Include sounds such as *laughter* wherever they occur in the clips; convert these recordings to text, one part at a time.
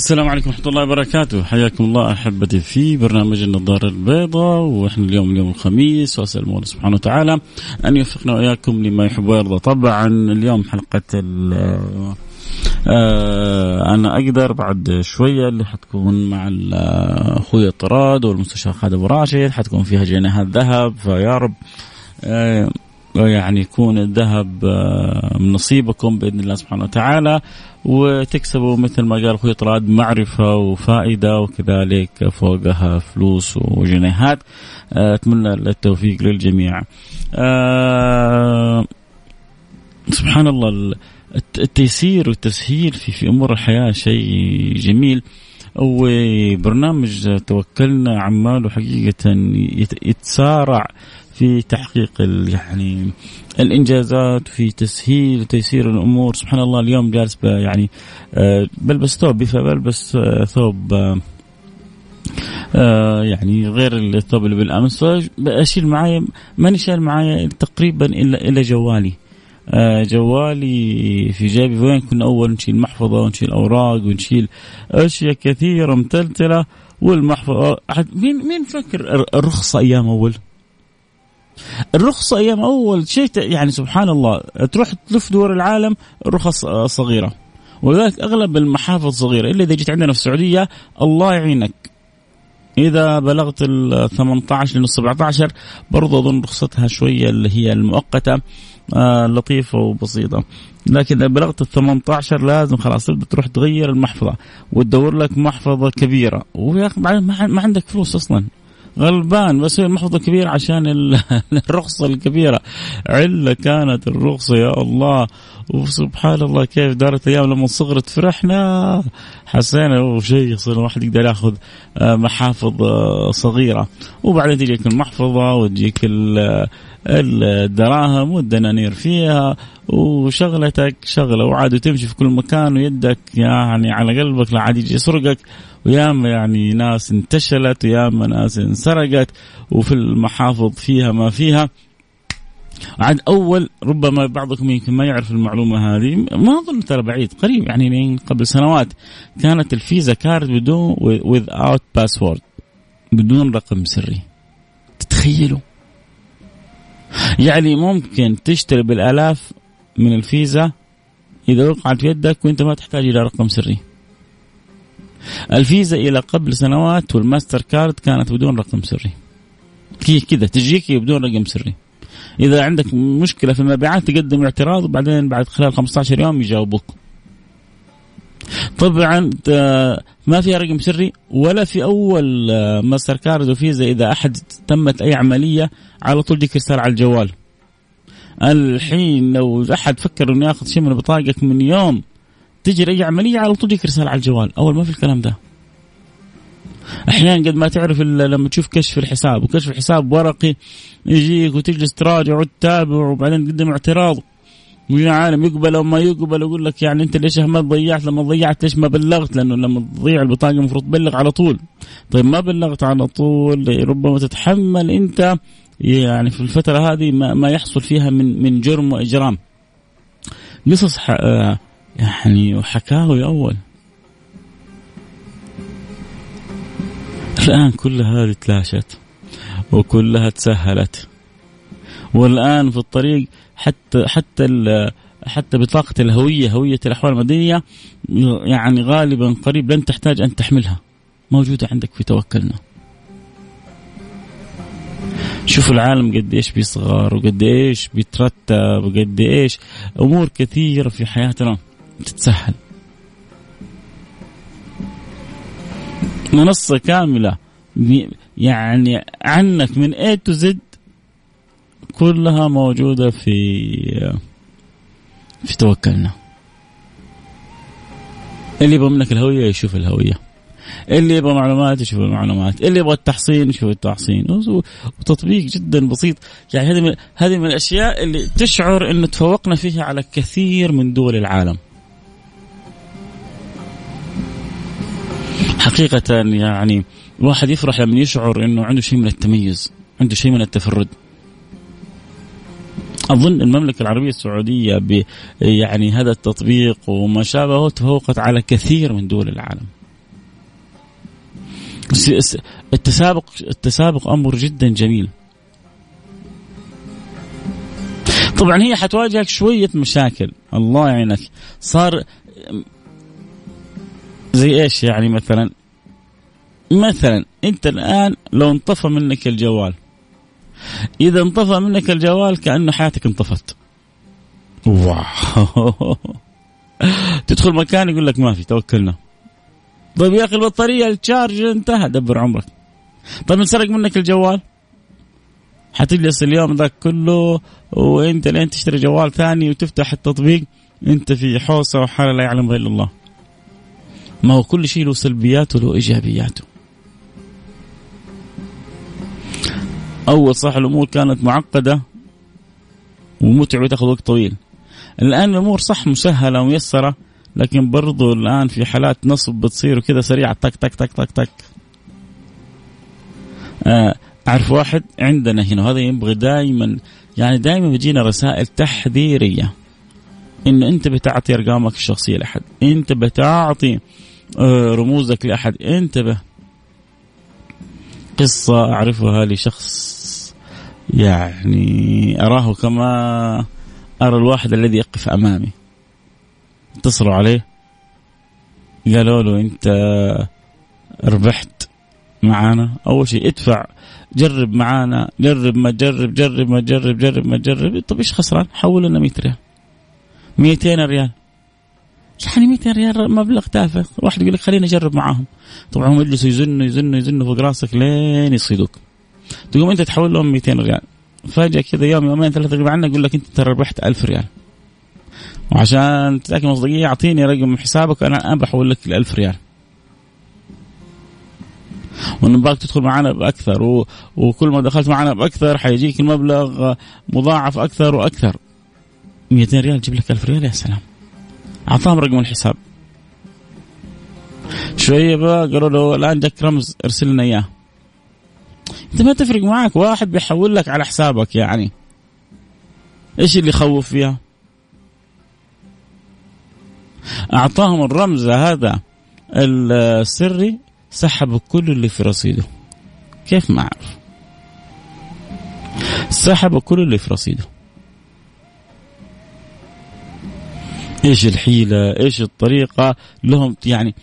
السلام عليكم ورحمة الله وبركاته. حياكم الله أحبتي في برنامج النظارة البيضاء وإحنا اليوم اليوم الخميس وأسأل الله سبحانه وتعالى أن يوفقنا وإياكم لما يحب ويرضى. طبعا اليوم حلقة آه أنا أقدر بعد شوية اللي حتكون مع أخوي طراد والمستشار خالد أبو راشد حتكون فيها جنيهات ذهب فيا رب آه يعني يكون الذهب آه، من نصيبكم بإذن الله سبحانه وتعالى. وتكسبوا مثل ما قال أخوي طراد معرفة وفائدة وكذلك فوقها فلوس وجنيهات آه، أتمنى التوفيق للجميع. أه سبحان الله التيسير والتسهيل في في أمور الحياة شيء جميل وبرنامج توكلنا عماله حقيقة يتسارع في تحقيق يعني الإنجازات في تسهيل وتيسير الأمور. سبحان الله اليوم جالس يعني آه، بلبس ثوب. بلبس آه، ثوب آه، يعني غير الثوب اللي بالأمس. اشيل معي ماني شايل معي تقريبا الا إلا جوالي. جوالي في جيبي. وين كنا أول نشيل محفظة ونشيل أوراق ونشيل أشياء كثيرة متلتلة. والمحفظة مين مين فكر الرخصة أيام أول؟ الرخصة أيام أول شيء يعني سبحان الله تروح تلف دول العالم رخص صغيرة. ولذلك أغلب المحافظ صغيرة إلا إذا جيت عندنا في السعودية الله يعينك. إذا بلغت ال 18 لل 17 برضه أظن رخصتها شوية اللي هي المؤقتة آه لطيفة وبسيطة. لكن إذا بلغت ال 18 لازم خلاص تبدأ تروح تغير المحفظة وتدور لك محفظة كبيرة. ويا أخي ما عندك فلوس أصلا. غلبان بس المحفظة كبيرة عشان *laughs* الرخصة الكبيرة. علة كانت الرخصة يا الله. وسبحان الله كيف دارت أيام لما صغرت فرحنا. حسينا شيء يصير الواحد يقدر ياخذ آه، محافظ آه، صغيرة. وبعدين تجيك المحفظة وتجيك الدراهم والدنانير فيها. وشغلتك شغلة وعاد تمشي في كل مكان ويدك يعني على قلبك لا عاد يجي يسرقك وياما يعني ناس انتشلت وياما ناس انسرقت وفي المحافظ فيها ما فيها. عاد أول ربما بعضكم يمكن ما يعرف المعلومة هذه ما أظن ترى بعيد قريب يعني قبل سنوات كانت ال Visa card بدون without password بدون رقم سري. تتخيلوا؟ يعني ممكن تشتري بالألاف من الفيزا إذا وقعت في يدك وأنت ما تحتاج إلى رقم سري. الفيزا إلى قبل سنوات والماستر كارد كانت بدون رقم سري. كذا تجيك بدون رقم سري. إذا عندك مشكلة في المبيعات تقدم اعتراض وبعدين بعد خلال 15 يوم يجاوبوك. طبعا ما فيها رقم سري ولا في أول آه، ماستر كارد وفيزا إذا أحد تمت أي عملية على طول ديك رساله على الجوال. الحين لو أحد فكر إنه ياخذ شيء من بطاقتك من يوم تجري اي عملية على طول ديك رساله على الجوال. أول ما في الكلام ده. أحيانا قد ما تعرف لما تشوف كشف الحساب وكشف الحساب ورقي يجيك وتجلس تراجع وتتابع وبعدين تقدم اعتراض. ويا عالم يقبل أو ما يقبل يقول لك يعني أنت ليش ما ضيعت؟ لما ضيعت ليش ما بلغت؟ لأنه لما تضيع البطاقة المفروض تبلغ على طول. طيب ما بلغت على طول ربما تتحمل أنت يعني في الفترة هذه ما, ما يحصل فيها من من جرم وإجرام. قصص آه، يعني وحكاوي أول. الآن كل هذه تلاشت وكلها تسهلت. والآن في الطريق حتى حتى حتى بطاقة الهوية هوية الأحوال المدنية يعني غالبا قريب لن تحتاج أن تحملها. موجودة عندك في توكلنا. شوف العالم قد إيش بيصغر وقد إيش بيترتب وقد إيش أمور كثيرة في حياتنا تتسهل. منصة كاملة يعني عنك من A to Z كلها موجودة في في توكلنا. اللي يبغى منك الهوية يشوف الهوية. اللي يبغى معلومات يشوف المعلومات اللي يبغى التحصين يشوف التحصين. وتطبيق جدا بسيط. يعني هذه من هذه من الأشياء اللي تشعر انه تفوقنا فيها على كثير من دول العالم. حقيقة يعني الواحد يفرح لما يشعر إنه عنده شيء من التميز عنده شيء من التفرد. أظن المملكة العربية السعودية ب يعني هذا التطبيق وما شابهه تفوقت على كثير من دول العالم. التسابق التسابق أمر جدا جميل. طبعا هي حتواجهك شوية مشاكل. الله يعينك. صار زي إيش يعني مثلا؟ مثلا أنت الآن لو انطفى منك الجوال. إذا انطفى منك الجوال كأنه حياتك انطفت. واو. *laughs* تدخل مكان يقول لك ما في توكلنا. طيب يا أخي البطارية الشارج انتهى دبر عمرك. طيب انسرق منك الجوال؟ حتجلس اليوم ذاك كله وانت لين تشتري جوال ثاني وتفتح التطبيق انت في حوسة وحالة لا يعلم الا الله. ما هو كل شيء له سلبياته وله إيجابياته. أول صح الأمور كانت معقدة ومتعبه تاخذ وقت طويل. الآن الأمور صح مسهلة وميسره لكن برضو الآن في حالات نصب بتصير وكذا سريعة تك تك تك تك تك. آه، أعرف واحد عندنا هنا وهذا يبغى دائما يعني دائما بيجينا رسائل تحذيرية. انه أنت بتعطي أرقامك الشخصية لأحد أنت بتعطي آه، رموزك لأحد انتبه قصة أعرفها لشخص يعني أراه كما أرى الواحد الذي يقف أمامي. اتصلوا عليه. قالوا له أنت ربحت معانا. أول شيء ادفع جرب معانا جرب ما تجرب جرب ما تجرب جرب ما تجرب طيب إيش خسران؟ حول لنا 100 ريال. 200 ريال. يعني 200 ريال مبلغ تافه. واحد يقول لك خليني أجرب معاهم. طبعا هم يجلسوا يزنوا يزنوا يزنوا فوق راسك لين يصيدوك. تقوم أنت تحول لهم 200 ريال. فجأة كذا يوم يومين ثلاثة يقول لك أنت ترى ربحت 1000 ريال. وعشان تتأكد من مصداقية أعطيني رقم حسابك أنا بحول لك ال 1000 ريال ونباك تدخل معنا بأكثر و... وكل ما دخلت معنا بأكثر حيجيك المبلغ مضاعف أكثر وأكثر. 200 ريال تجيب لك 1000 ريال يا سلام. أعطاهم رقم الحساب. شوية بقى قالوا له الآن جاك رمز ارسل لنا إياه. أنت ما تفرق معك واحد بيحول لك على حسابك يعني. إيش اللي يخوف فيها؟ أعطاهم الرمز هذا السري سحبوا كل اللي في رصيده. كيف ما أعرف؟ سحبوا كل اللي في رصيده. إيش الحيلة؟ إيش الطريقة؟ لهم يعني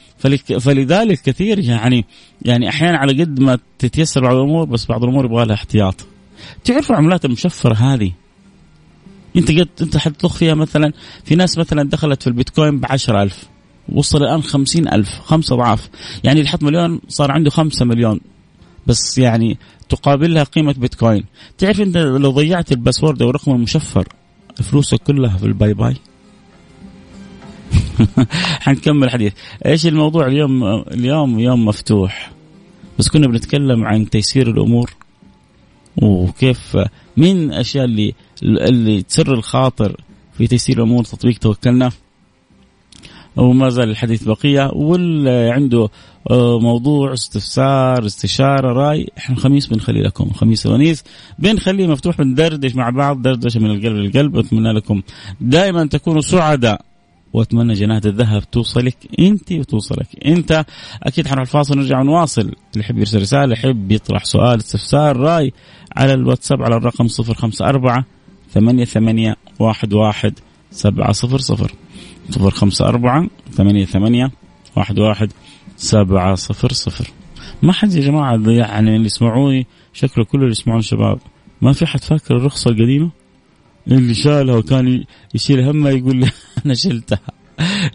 فلذلك كثير يعني يعني أحيانا على قد ما تتيسر بعض الأمور بس بعض الأمور يبغى لها احتياط. تعرفوا العملات المشفرة هذه؟ انت قد انت حتضخ فيها مثلا في ناس مثلا دخلت في البيتكوين ب ألف وصل الآن خمسين ألف خمسة أضعاف. يعني اللي حط مليون صار عنده خمسة مليون. بس يعني تقابلها قيمة بيتكوين. تعرف انت لو ضيعت الباسورد أو الرقم المشفر فلوسك كلها في ال bye bye؟ *laughs* حنكمل الحديث. إيش الموضوع اليوم؟ اليوم يوم مفتوح. بس كنا بنتكلم عن تيسير الأمور وكيف من الأشياء اللي اللي تسر الخاطر في تيسير الأمور تطبيق توكلنا. وما زال الحديث بقية واللي عنده آه، موضوع استفسار استشارة رأي إحنا الخميس بنخلي لكم الخميس الونيس بنخليه مفتوح بندردش مع بعض دردشة من القلب للقلب. أتمنى لكم دائما تكونوا سعداء. وأتمنى جناة الذهب توصلك أنت وتوصلك أنت. أكيد حنروح الفاصل نرجع ونواصل. اللي يحب يرسل رسالة يحب يطرح سؤال استفسار رأي على الواتساب على الرقم 054 ثمانية ثمانية واحد واحد سبعة صفر صفر. صفر خمسة أربعة ثمانية ثمانية واحد واحد سبعة صفر صفر. ما حد يا جماعة يعني اللي يسمعوني شكله كل اللي يسمعون شباب. ما في حد فاكر الرخصة القديمة؟ اللي شالها وكان يشيل همها يقول لي *laughs* أنا شلتها.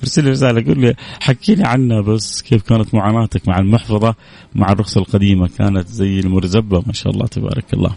ارسل لي رسالة قول لي حكيني عنها بس كيف كانت معاناتك مع المحفظة مع الرخصة القديمة. كانت زي المرزبة ما شاء الله تبارك الله.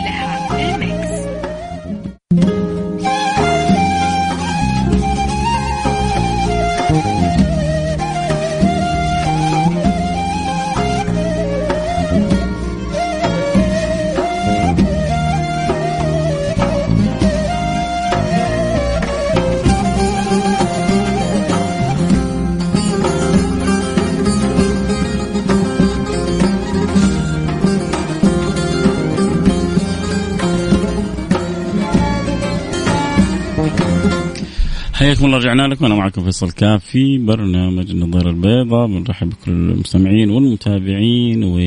حياكم الله رجعنا لكم. أنا معكم فيصل كاف في برنامج النظارة البيضاء. بنرحب بكل المستمعين والمتابعين و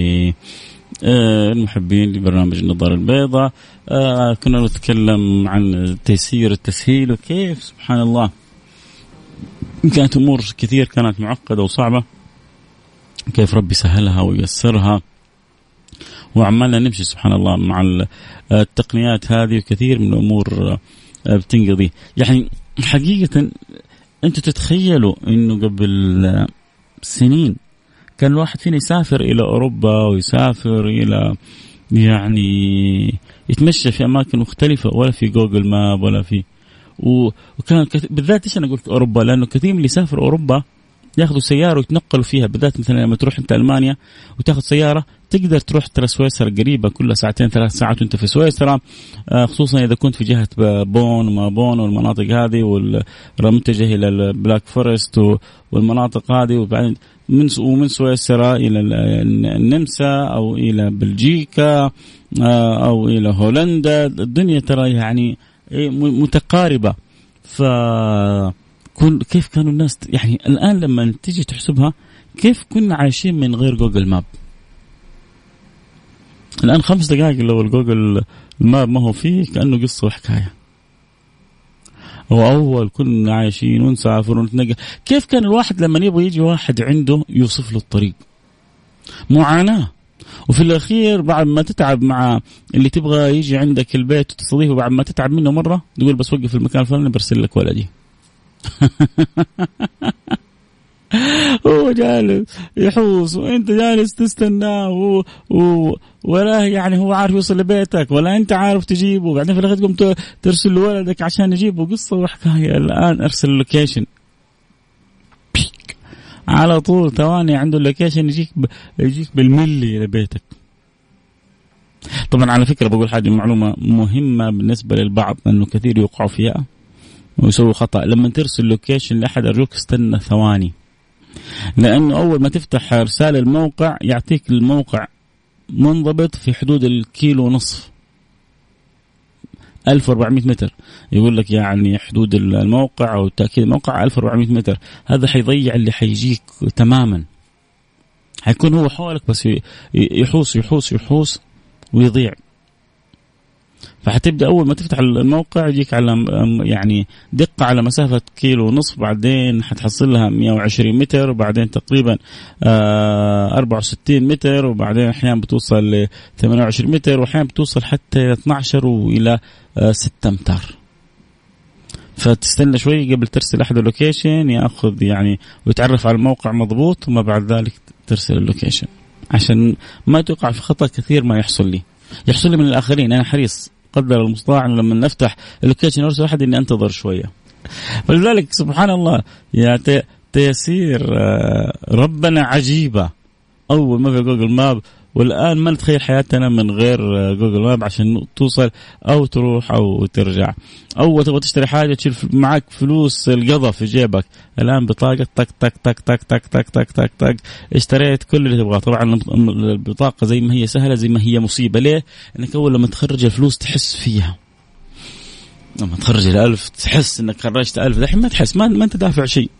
آه، المحبين لبرنامج النظارة البيضاء. آه كنا نتكلم عن تيسير التسهيل وكيف سبحان الله. كانت أمور كثير كانت معقدة وصعبة. كيف ربي سهلها ويسرها. وعمالنا نمشي سبحان الله مع التقنيات هذه. وكثير من الأمور آه، بتنقضي. يعني حقيقة أنتم تتخيلوا أنه قبل سنين كان الواحد فينا يسافر إلى أوروبا ويسافر إلى يعني يتمشى في أماكن مختلفة ولا في جوجل ماب ولا في وكان بالذات إيش أنا قلت أوروبا؟ لأنه كثير من اللي يسافر أوروبا ياخذوا سيارة ويتنقلوا فيها بالذات مثلا لما تروح أنت ألمانيا وتاخذ سيارة تقدر تروح ترى سويسرا قريبه كلها ساعتين ثلاث ساعات وأنت في سويسرا. آه، خصوصا إذا كنت في جهة بون وما بون والمناطق هذه والمتجه إلى ال Black Forest والمناطق هذه وبعدين من ومن سويسرا إلى النمسا أو إلى بلجيكا آه، أو إلى هولندا. الدنيا ترى يعني إيه، متقاربة. ف كيف كانوا الناس يعني الآن لما تيجي تحسبها كيف كنا عايشين من غير Google Map الآن خمس دقائق لو ال Google Map ما هو فيه كأنه قصة وحكاية. واول كنا عايشين ونسافر ونتنقل. كيف كان الواحد لما يبغى يجي واحد عنده يوصف له الطريق؟ معاناة. وفي الأخير بعد ما تتعب مع اللي تبغى يجي عندك البيت وتستضيفه بعد ما تتعب منه مرة تقول بس وقف المكان الفلاني برسل لك ولدي. هو جالس يحوس وأنت جالس تستناه و... و... ولا يعني هو عارف يوصل لبيتك ولا أنت عارف تجيبه. وبعدين في الاخير تقوم ترسل لولدك عشان يجيبه. قصة وحكاية. الآن أرسل ال location. على طول ثواني عنده ال location يجيك ب... يجيك بالملي لبيتك. طبعا على فكرة بقول حاجة معلومة مهمة بالنسبة للبعض انه كثير يوقعوا فيها. ويسووا خطأ. لما ترسل لوكيشن لأحد ارجوك استنى ثواني. لأنه أول ما تفتح رسالة الموقع يعطيك الموقع منضبط في حدود الكيلو ونصف. 1400 متر. يقول لك يعني حدود الموقع أو تأكيد الموقع 1400 متر. هذا حيضيع اللي حيجيك تماما. حيكون هو حولك بس يحوس يحوس يحوس ويضيع. فحتبدأ أول ما تفتح الموقع يجيك على يعني دقة على مسافة كيلو ونصف بعدين حتحصل لها 120 متر وبعدين تقريبا 64 آه، متر وبعدين أحيانا بتوصل ل 28 متر واحيانا بتوصل حتى إلى 12 وإلى 6 امتار فتستنى شوي قبل ترسل أحد ال location يأخذ يعني ويتعرف على الموقع مضبوط وما بعد ذلك ترسل ال location. عشان ما تقع في خطأ كثير ما يحصل لي. يحصل لي من الآخرين. أنا حريص. قدر المستطاع لما نفتح ال location أرسل أحد إني أنتظر شوية. فلذلك سبحان الله يا تيسير آه، ربنا عجيبة. أول ما في Google Map والآن ما نتخيل حياتنا من غير Google Map عشان توصل أو تروح أو ترجع. أو تبغى تشتري حاجة تشيل معك فلوس القضاء في جيبك. الآن بطاقة تك تك تك تك تك تك تك تك تك. اشتريت كل اللي تبغاه. طبعا البطاقة زي ما هي سهلة زي ما هي مصيبة. ليه؟ انك أول لما تخرج الفلوس تحس فيها. لما تخرج الألف تحس إنك خرجت ألف. الحين ما تحس ما, ما أنت دافع شيء.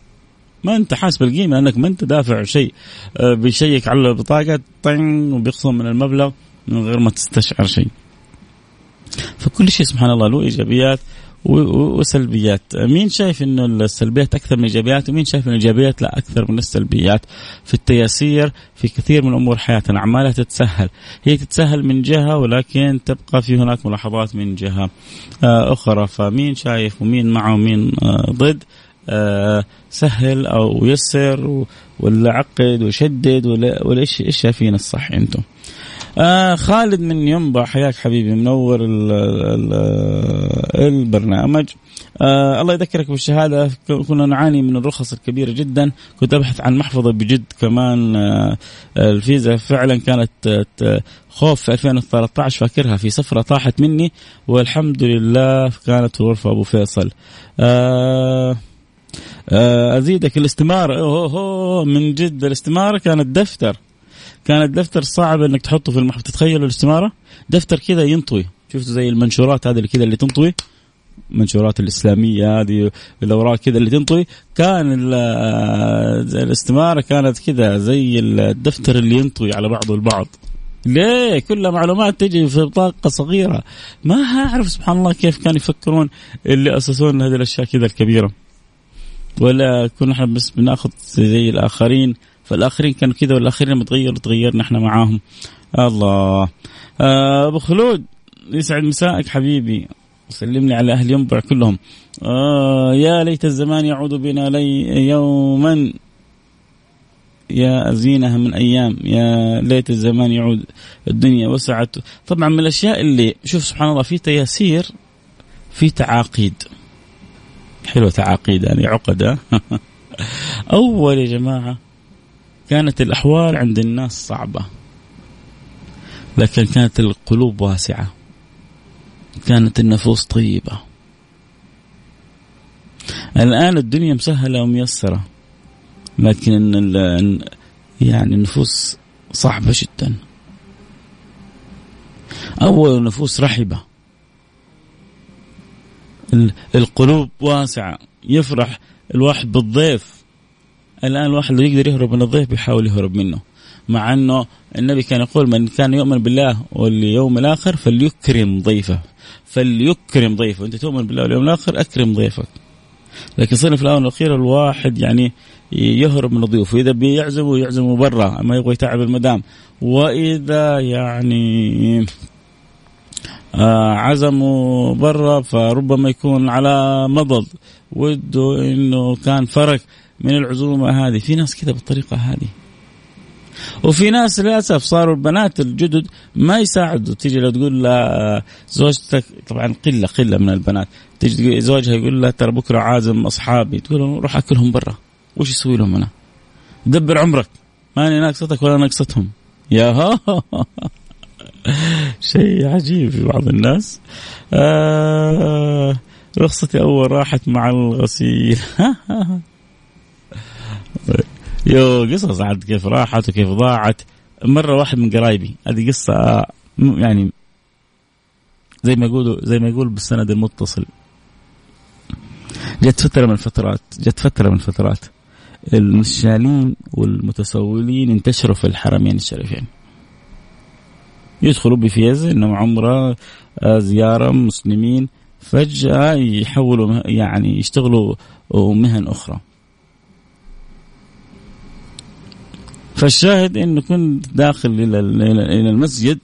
ما انت حاسب القيمة لأنك ما انت دافع شيء. آه، بيشيك على البطاقة طن وبيخصم من المبلغ من غير ما تستشعر شيء. فكل شيء سبحان الله له إيجابيات وسلبيات. مين شايف إنه السلبيات أكثر من الايجابيات ومين شايف ان الإيجابيات لا أكثر من السلبيات؟ في التياسير في كثير من أمور حياتنا. أعمالها تتسهل. هي تتسهل من جهة ولكن تبقى في هناك ملاحظات من جهة آه، أخرى. فمين شايف ومين معه ومين آه، ضد؟ سهل أو يسر ولا عقد وشدد ولا إيش إيش شايفين الصح أنتم؟ آه خالد من ينبع. حياك حبيبي منور ال ال البرنامج. آه الله يذكرك بالشهادة. كنا نعاني من الرخص الكبيرة جدا. كنت أبحث عن محفظة بجد كمان. آه الفيزا فعلا كانت آه خوف في 2013 فاكرها في سفرة طاحت مني. والحمد لله كانت غرفة أبو فيصل. آه آه أزيدك الاستمارة. أوه, أوه من جد الاستمارة كانت دفتر. كان الدفتر صعب إنك تحطه في المحفظة. تتخيلوا الاستمارة؟ دفتر كذا ينطوي. شفتوا زي المنشورات هذه اللي كذا اللي تنطوي؟ المنشورات الإسلامية هذه الأوراق كذا اللي تنطوي. كان الاستمارة كانت كذا زي الدفتر اللي ينطوي على بعضه البعض. ليه؟ كلها معلومات تجي في بطاقة صغيرة. ما أعرف سبحان الله كيف كانوا يفكرون اللي أسسون هذه الأشياء كذا الكبيرة. ولا كنا إحنا بس بناخذ زي الآخرين فالآخرين كانوا كذا والآخرين لما تغيروا تغيرنا إحنا معاهم. الله. آه، أبو خلود يسعد مسائك حبيبي. سلم لي على أهل ينبع كلهم. آه يا ليت الزمان يعود بنا لي يوما. يا أزينها من أيام. يا ليت الزمان يعود الدنيا وسعت. طبعا من الأشياء اللي شوف سبحان الله في تياسير في تعاقيد. حلوة تعاقيد يعني عقدة. *laughs* أول يا جماعة كانت الأحوال عند الناس صعبة لكن كانت القلوب واسعة. كانت النفوس طيبة. الآن الدنيا مسهلة وميسرة لكن يعني النفوس صعبة جدا. أول نفوس رحبة. القلوب واسعة. يفرح الواحد بالضيف. الآن الواحد لو يقدر يهرب من الضيف بيحاول يهرب منه. مع إنه النبي كان يقول من كان يؤمن بالله واليوم الآخر فليكرم ضيفه. فليكرم ضيفه. أنت تؤمن بالله واليوم الآخر أكرم ضيفك. لكن صرنا في الاونه الاخيره الواحد يعني يهرب من الضيوف. وإذا بيعزموا يعزموا برا. ما يبغى يتعب المدام. وإذا يعني آه عزموا برا فربما يكون على مضض. وده إنه كان فرق من العزومة هذه. في ناس كذا بالطريقة هذه. وفي ناس للأسف صاروا البنات الجدد ما يساعدوا. تيجي لو تقول لها زوجتك طبعا قلة قلة من البنات. تيجي زوجها يقول لها ترى بكرة عازم أصحابي. تقول لهم روح أكلهم برا. وش يسوي لهم أنا؟ دبر عمرك. ماني ناقصتك ولا ناقصتهم. يا ها *laughs* *laughs* شيء عجيب في بعض الناس. آه رخصتي أول راحت مع الغسيل. *laughs* يو قصص عاد كيف راحت وكيف ضاعت. مرة واحد من قرايبي هذه قصة يعني زي ما يقولوا زي ما يقول بالسند المتصل. جت فترة من الفترات جت فترة من الفترات النشالين والمتسولين انتشروا في الحرمين الشريفين. يدخلوا بفيز إنهم عمرة آه، زيارة مسلمين فجأة يحولوا يعني يشتغلوا مهن أخرى. فالشاهد إنه كنت داخل إلى إلى المسجد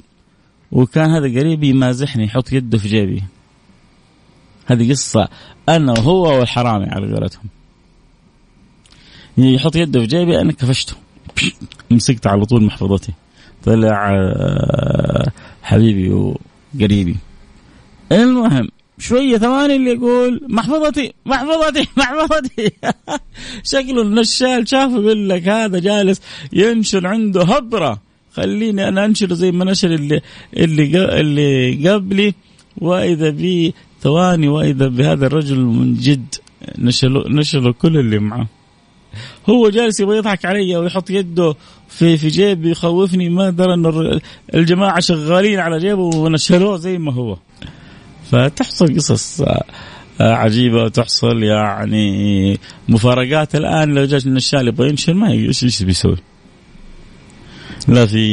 وكان هذا قريبي يمازحني يحط يده في جيبي. هذه قصة أنا وهو والحرامي على قولتهم. يحط يده في جيبي أنا كفشته. *laughs* مسكت على طول محفظتي. طلع آه، حبيبي وقريبي. المهم شوية ثواني اللي يقول محفظتي محفظتي *laughs* محفظتي. *laughs* شكله النشال شافه يقول لك هذا جالس ينشر عنده هبرة. خليني أنا أنشر زي ما نشر اللي اللي اللي قبلي. وإذا بي ثواني وإذا بهذا الرجل من جد نشلوا نشلوا كل اللي معه. هو جالس يبغى يضحك علي ويحط يده في في جيبي يخوفني. ما درى أن الجماعة شغالين على جيبه ونشلوه زي ما هو. فتحصل قصص آه، عجيبة تحصل يعني مفارقات. الآن لو جاء النشال يبغى ينشل ما إيش إيش بيسوي؟ لا في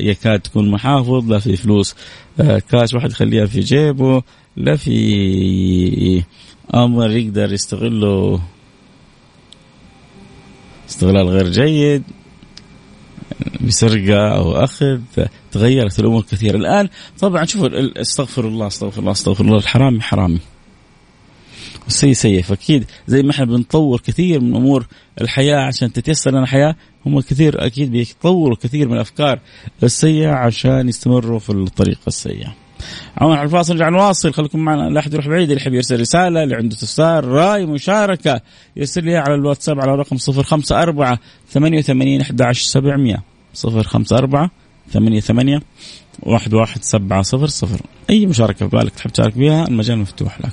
يكاد تكون محافظ لا في فلوس آه، كاش واحد يخليها في جيبه لا في أمر يقدر يستغله استغلال غير جيد بسرقة أو أخذ تغيرت الأمور كثير الآن طبعا شوفوا استغفر الله استغفر الله استغفر الله الحرامي حرامي والسيء سيء. فأكيد زي ما إحنا بنطور كثير من أمور الحياة عشان تتيسر لنا الحياة هم كثير أكيد بيطوروا كثير من الأفكار السيئة عشان يستمروا في الطريقة السيئة. عمر على الفاصل نرجع نواصل. خليكم معنا لا أحد يروح بعيد اللي يحب يرسل رسالة اللي عنده استفسار رأي مشاركة يرسل لي على الواتساب على رقم 054 88 11700 054 88 11700 أي مشاركة في بالك تحب تشارك بها المجال مفتوح لك.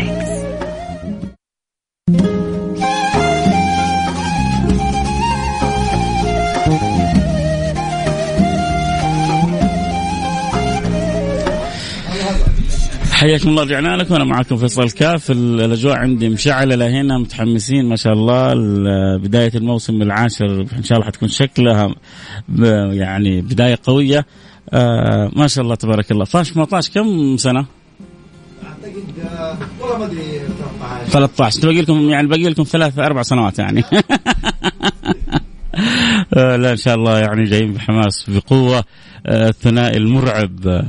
حياكم الله رجعنا لكم أنا معكم فيصل كاف. الأجواء عندي مشعلة لهنا متحمسين ما شاء الله. بداية الموسم العاشر إن شاء الله حتكون شكلها يعني بداية قوية. آه ما شاء الله تبارك الله. فاش 18 كم سنة؟ أعتقد والله ما أدري 13 13 باقي لكم يعني باقي لكم ثلاث أربع سنوات يعني. *laughs* آه، لا إن شاء الله يعني جايين بحماس بقوة. الثنائي المرعب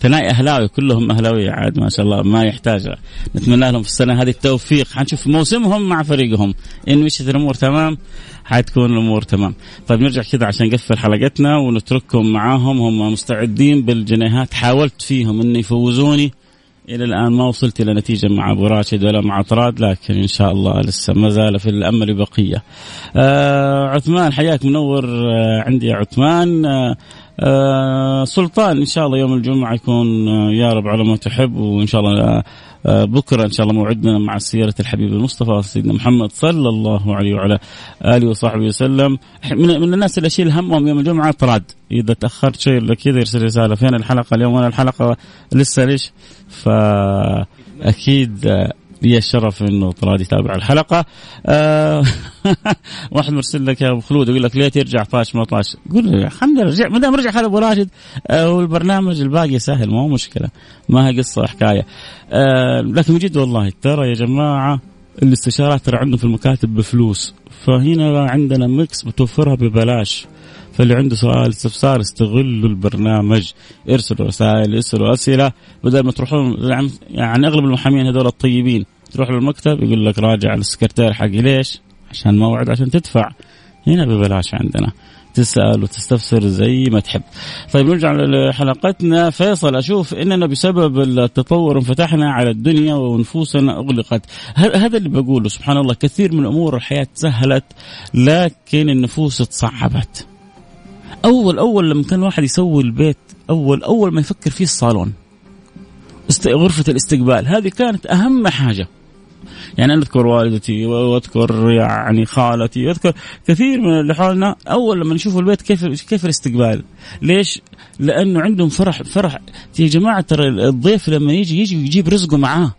ثنائي أهلاوي كلهم أهلاوية عاد ما شاء الله ما يحتاج. نتمنى لهم في السنة هذه التوفيق. حنشوف موسمهم مع فريقهم. إن مشيت الأمور تمام حتكون الأمور تمام. طيب نرجع كذا عشان نقفل حلقتنا ونترككم معاهم. هم مستعدين بالجنيهات. حاولت فيهم إنه يفوزوني. إلى الآن ما وصلت إلى نتيجة مع أبو راشد ولا مع طراد لكن إن شاء الله لسه ما زال في الأمل بقية. آه عثمان حياك منور آه عندي يا عثمان آه آه سلطان إن شاء الله يوم الجمعة يكون آه يا رب على ما تحب وإن شاء الله آه بكرة إن شاء الله موعدنا مع سيره الحبيب المصطفى سيدنا محمد صلى الله عليه وعلى آله وصحبه وسلم. من, من الناس اللي اشيل همهم يوم الجمعة طراد. إذا تاخرت شيء كذا يرسل رسالة. فين الحلقة اليوم؟ وأنا الحلقة؟ لسه ليش؟ فأكيد آه، لي الشرف إنه طراد يتابع الحلقة. آه *laughs* واحد مرسل لك يا أبو خلود يقول لك ليه ترجع طاش ما طاش قول الحمد لله رجع ما دام رجع خالد أبو راشد آه والبرنامج الباقي سهل ما هو مشكلة ما هي قصة حكايه آه لكن جد والله ترى يا جماعة الاستشارات ترى عندهم في المكاتب بفلوس فهنا عندنا ميكس بتوفرها ببلاش. فاللي عنده سؤال استفسار استغلوا البرنامج. ارسلوا رسائل ارسلوا أسئلة. بدل ما تروحون يعني أغلب المحامين هذول الطيبين تروح للمكتب يقول لك راجع السكرتير حقي. ليش؟ عشان موعد عشان تدفع. هنا ببلاش عندنا. تسأل وتستفسر زي ما تحب. طيب نرجع لحلقتنا. فيصل أشوف أننا بسبب التطور انفتحنا على الدنيا ونفوسنا أغلقت. هذا اللي بقوله. سبحان الله كثير من أمور الحياة سهلت لكن النفوس تصعبت اول أول لما كان واحد يسوي البيت اول أول ما يفكر فيه الصالون غرفة الاستقبال هذه كانت أهم حاجة. يعني أنا أذكر والدتي وأذكر يعني خالتي واذكر كثير من اللي حولنا. أول لما نشوف البيت كيف كيف الاستقبال؟ ليش؟ لأنه عندهم فرح فرح. يا جماعة ترى الضيف لما يجي يجي يجيب رزقه معاه.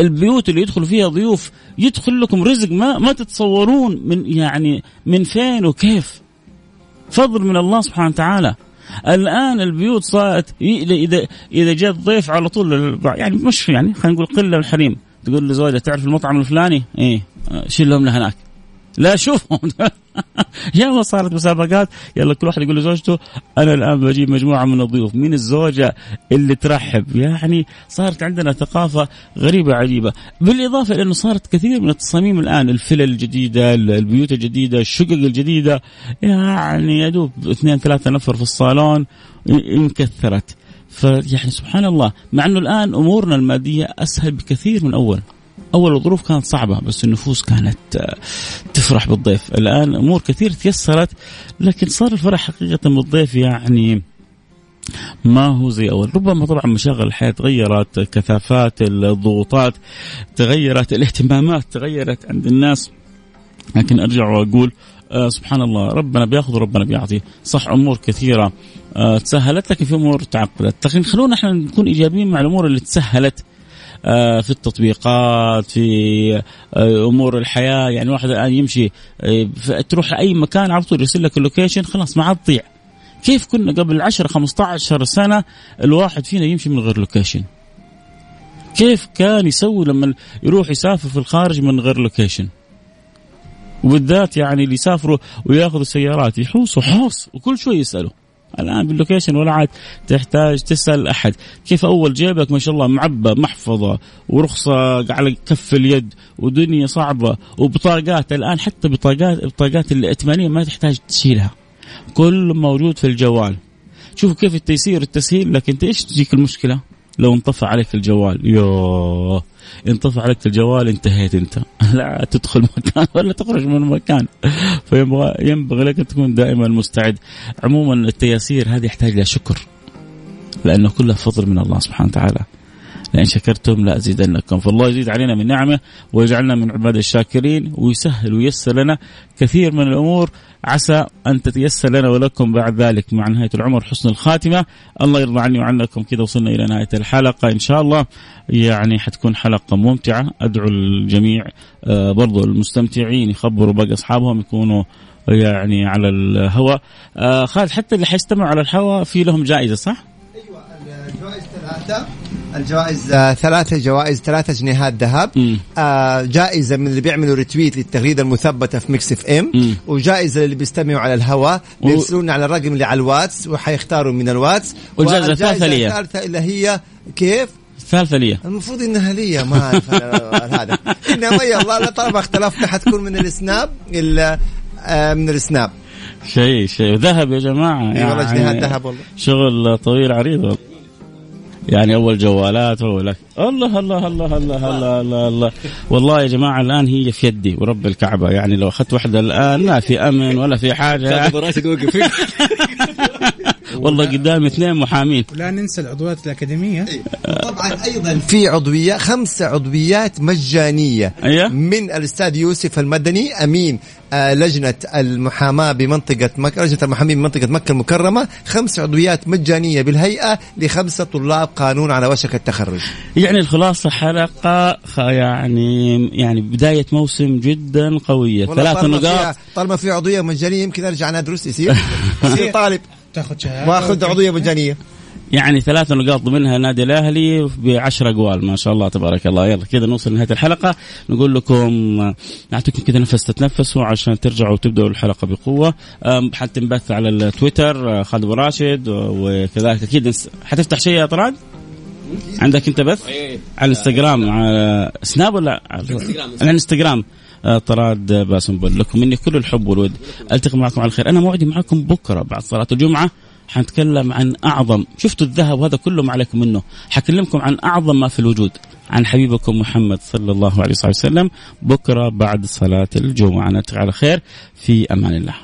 البيوت اللي يدخل فيها ضيوف يدخل لكم رزق ما ما تتصورون من يعني من فين وكيف. فضل من الله سبحانه وتعالى. الآن البيوت صارت اذا اذا جاء ضيف على طول يعني مش يعني خلينا نقول قلة الحريم. تقول لزوجها تعرف المطعم الفلاني؟ إيه. شيل لهم هناك لا شوفهم *laughs* يا صارت مسابقات. يلا كل واحد يقول لزوجته أنا الآن بجيب مجموعة من الضيوف. مين الزوجة اللي ترحب. يعني صارت عندنا ثقافة غريبة عجيبة. بالإضافة إنه صارت كثير من التصاميم الآن الفلل الجديدة البيوت الجديدة الشقق الجديدة. يعني يا دوب اثنين ثلاثة نفر في الصالون انكثرت. فيعني سبحان الله مع إنه الآن أمورنا المادية أسهل بكثير من اول أول الظروف كانت صعبة بس النفوس كانت آه، تفرح بالضيف. الآن أمور كثير تيسرت لكن صار الفرح حقيقة بالضيف يعني ما هو زي أول. ربما طبعا مشاغل الحياة تغيرت كثافات الضغوطات تغيرت الاهتمامات تغيرت عند الناس. لكن أرجع وأقول آه سبحان الله ربنا بيأخذ وربنا بيعطي. صح أمور كثيرة آه تسهلت لكن في أمور تعقدت. لكن خلونا إحنا نكون إيجابيين مع الأمور اللي تسهلت. في التطبيقات في آه أمور الحياة. يعني واحد الآن يمشي آه تروح اي مكان على طول يرسل لك ال location خلاص ما عاد تضيع كيف كنا قبل 10 15 سنة الواحد فينا يمشي من غير location؟ كيف كان يسوي لما يروح يسافر في الخارج من غير location؟ وبالذات يعني اللي يسافروا وياخذوا سيارات يحوسوا حوس وكل شوي يسألوا. الآن بال location ولا عاد تحتاج تسأل أحد. كيف أول جيبك؟ ما شاء الله معبى محفظة ورخصة على كف اليد ودنيا صعبة وبطاقات. الآن حتى بطاقات البطاقات الائتمانية ما تحتاج تشيلها. كل موجود في الجوال. شوفوا كيف التيسير والتسهيل لكن إيش تجيك المشكلة؟ لو انطفى عليك الجوال. يوه. انطفى عليك الجوال انتهيت انت. *laughs* لا تدخل مكان ولا تخرج من مكان. فيبغى ينبغي لك أن تكون دائما مستعد. عموما التياسير هذه يحتاج لها شكر لأنه كلها فضل من الله سبحانه وتعالى. لئن شكرتم لازيدنكم فالله يزيد علينا من نعمه ويجعلنا من عباد الشاكرين ويسهل وييسر لنا كثير من الأمور. عسى أن تتيسر لنا ولكم بعد ذلك مع نهاية العمر حسن الخاتمة. الله يرضى عني وعنكم. كذا وصلنا إلى نهاية الحلقة. إن شاء الله يعني حتكون حلقة ممتعة. أدعو الجميع آه، برضو المستمتعين يخبروا باقي أصحابهم يكونوا يعني على الهواء. آه خالد حتى اللي حيستمعوا على الهواء في لهم جائزة صح؟ أيوه الجوائز ثلاثة الجوائز آه، ثلاثة جوائز ثلاثة جنيهات ذهب. آه جائزة من اللي بيعملوا retweet للتغريدة المثبتة في Mix FM. وجائزة اللي بيستمعوا على الهواء بيرسلون على الرقم اللي على الواتس وحيختاروا من الواتس. والجائزة الثالثة لي الثالثة اللي هي كيف؟ الثالثة لي المفروض إنها لي ما أعرف *laughs* هذا. انما يلا طالما اختلفنا حتكون من السناب آه، من السناب. شيء شيء. ذهب يا جماعة. يعني والله جنيهات ذهب والله. شغل طويل عريض والله. يعني أول جوالات اول الله الله الله الله الله الله الله والله يا جماعة الآن هي في يدي ورب الكعبة. يعني لو أخذت واحدة الآن لا في أمن ولا في حاجة. *laughs* والله قدامي اثنين محامين. لا ننسى العضويات الأكاديمية. طبعا أيضا في عضوية خمسه عضويات مجانية. أيه؟ من الأستاذ يوسف المدني أمين آه، لجنة المحاماة بمنطقة مكة لجنة المحامين بمنطقة مكة المكرمة. خمس عضويات مجانية بالهيئة لخمسة طلاب قانون على وشك التخرج. يعني الخلاصة حلقة يعني يعني بداية موسم جدا قوية. ثلاث نقاط. طالما في عضوية مجانية يمكن أرجع أنا أدرس يصير؟ *laughs* يصير طالب. تاخذ شهادة وآخذ عضوية مجانية. يعني ثلاث نقاط ضمنها النادي الأهلي بعشر أقوال ما شاء الله تبارك الله. يلا كذا نوصل لنهاية الحلقة. نقول لكم نعطيكم كذا نفس تتنفسوا عشان ترجعوا وتبدأوا الحلقة بقوة. حتنبث على التويتر خالد راشد وكذلك أكيد حتفتح شيء يا طراد؟ عندك أنت بث؟ على الإنستغرام على سناب ولا على الإنستغرام. طراد باسم بول لكم مني كل الحب والود. ألتقي معكم على الخير أنا موعدي معكم بكرة بعد صلاة الجمعة. حنتكلم عن أعظم شفتوا الذهب وهذا كله ما عليكم منه. حكلمكم عن أعظم ما في الوجود. عن حبيبكم محمد صلى الله عليه وسلم. بكرة بعد صلاة الجمعة. نلتقي على خير. في أمان الله.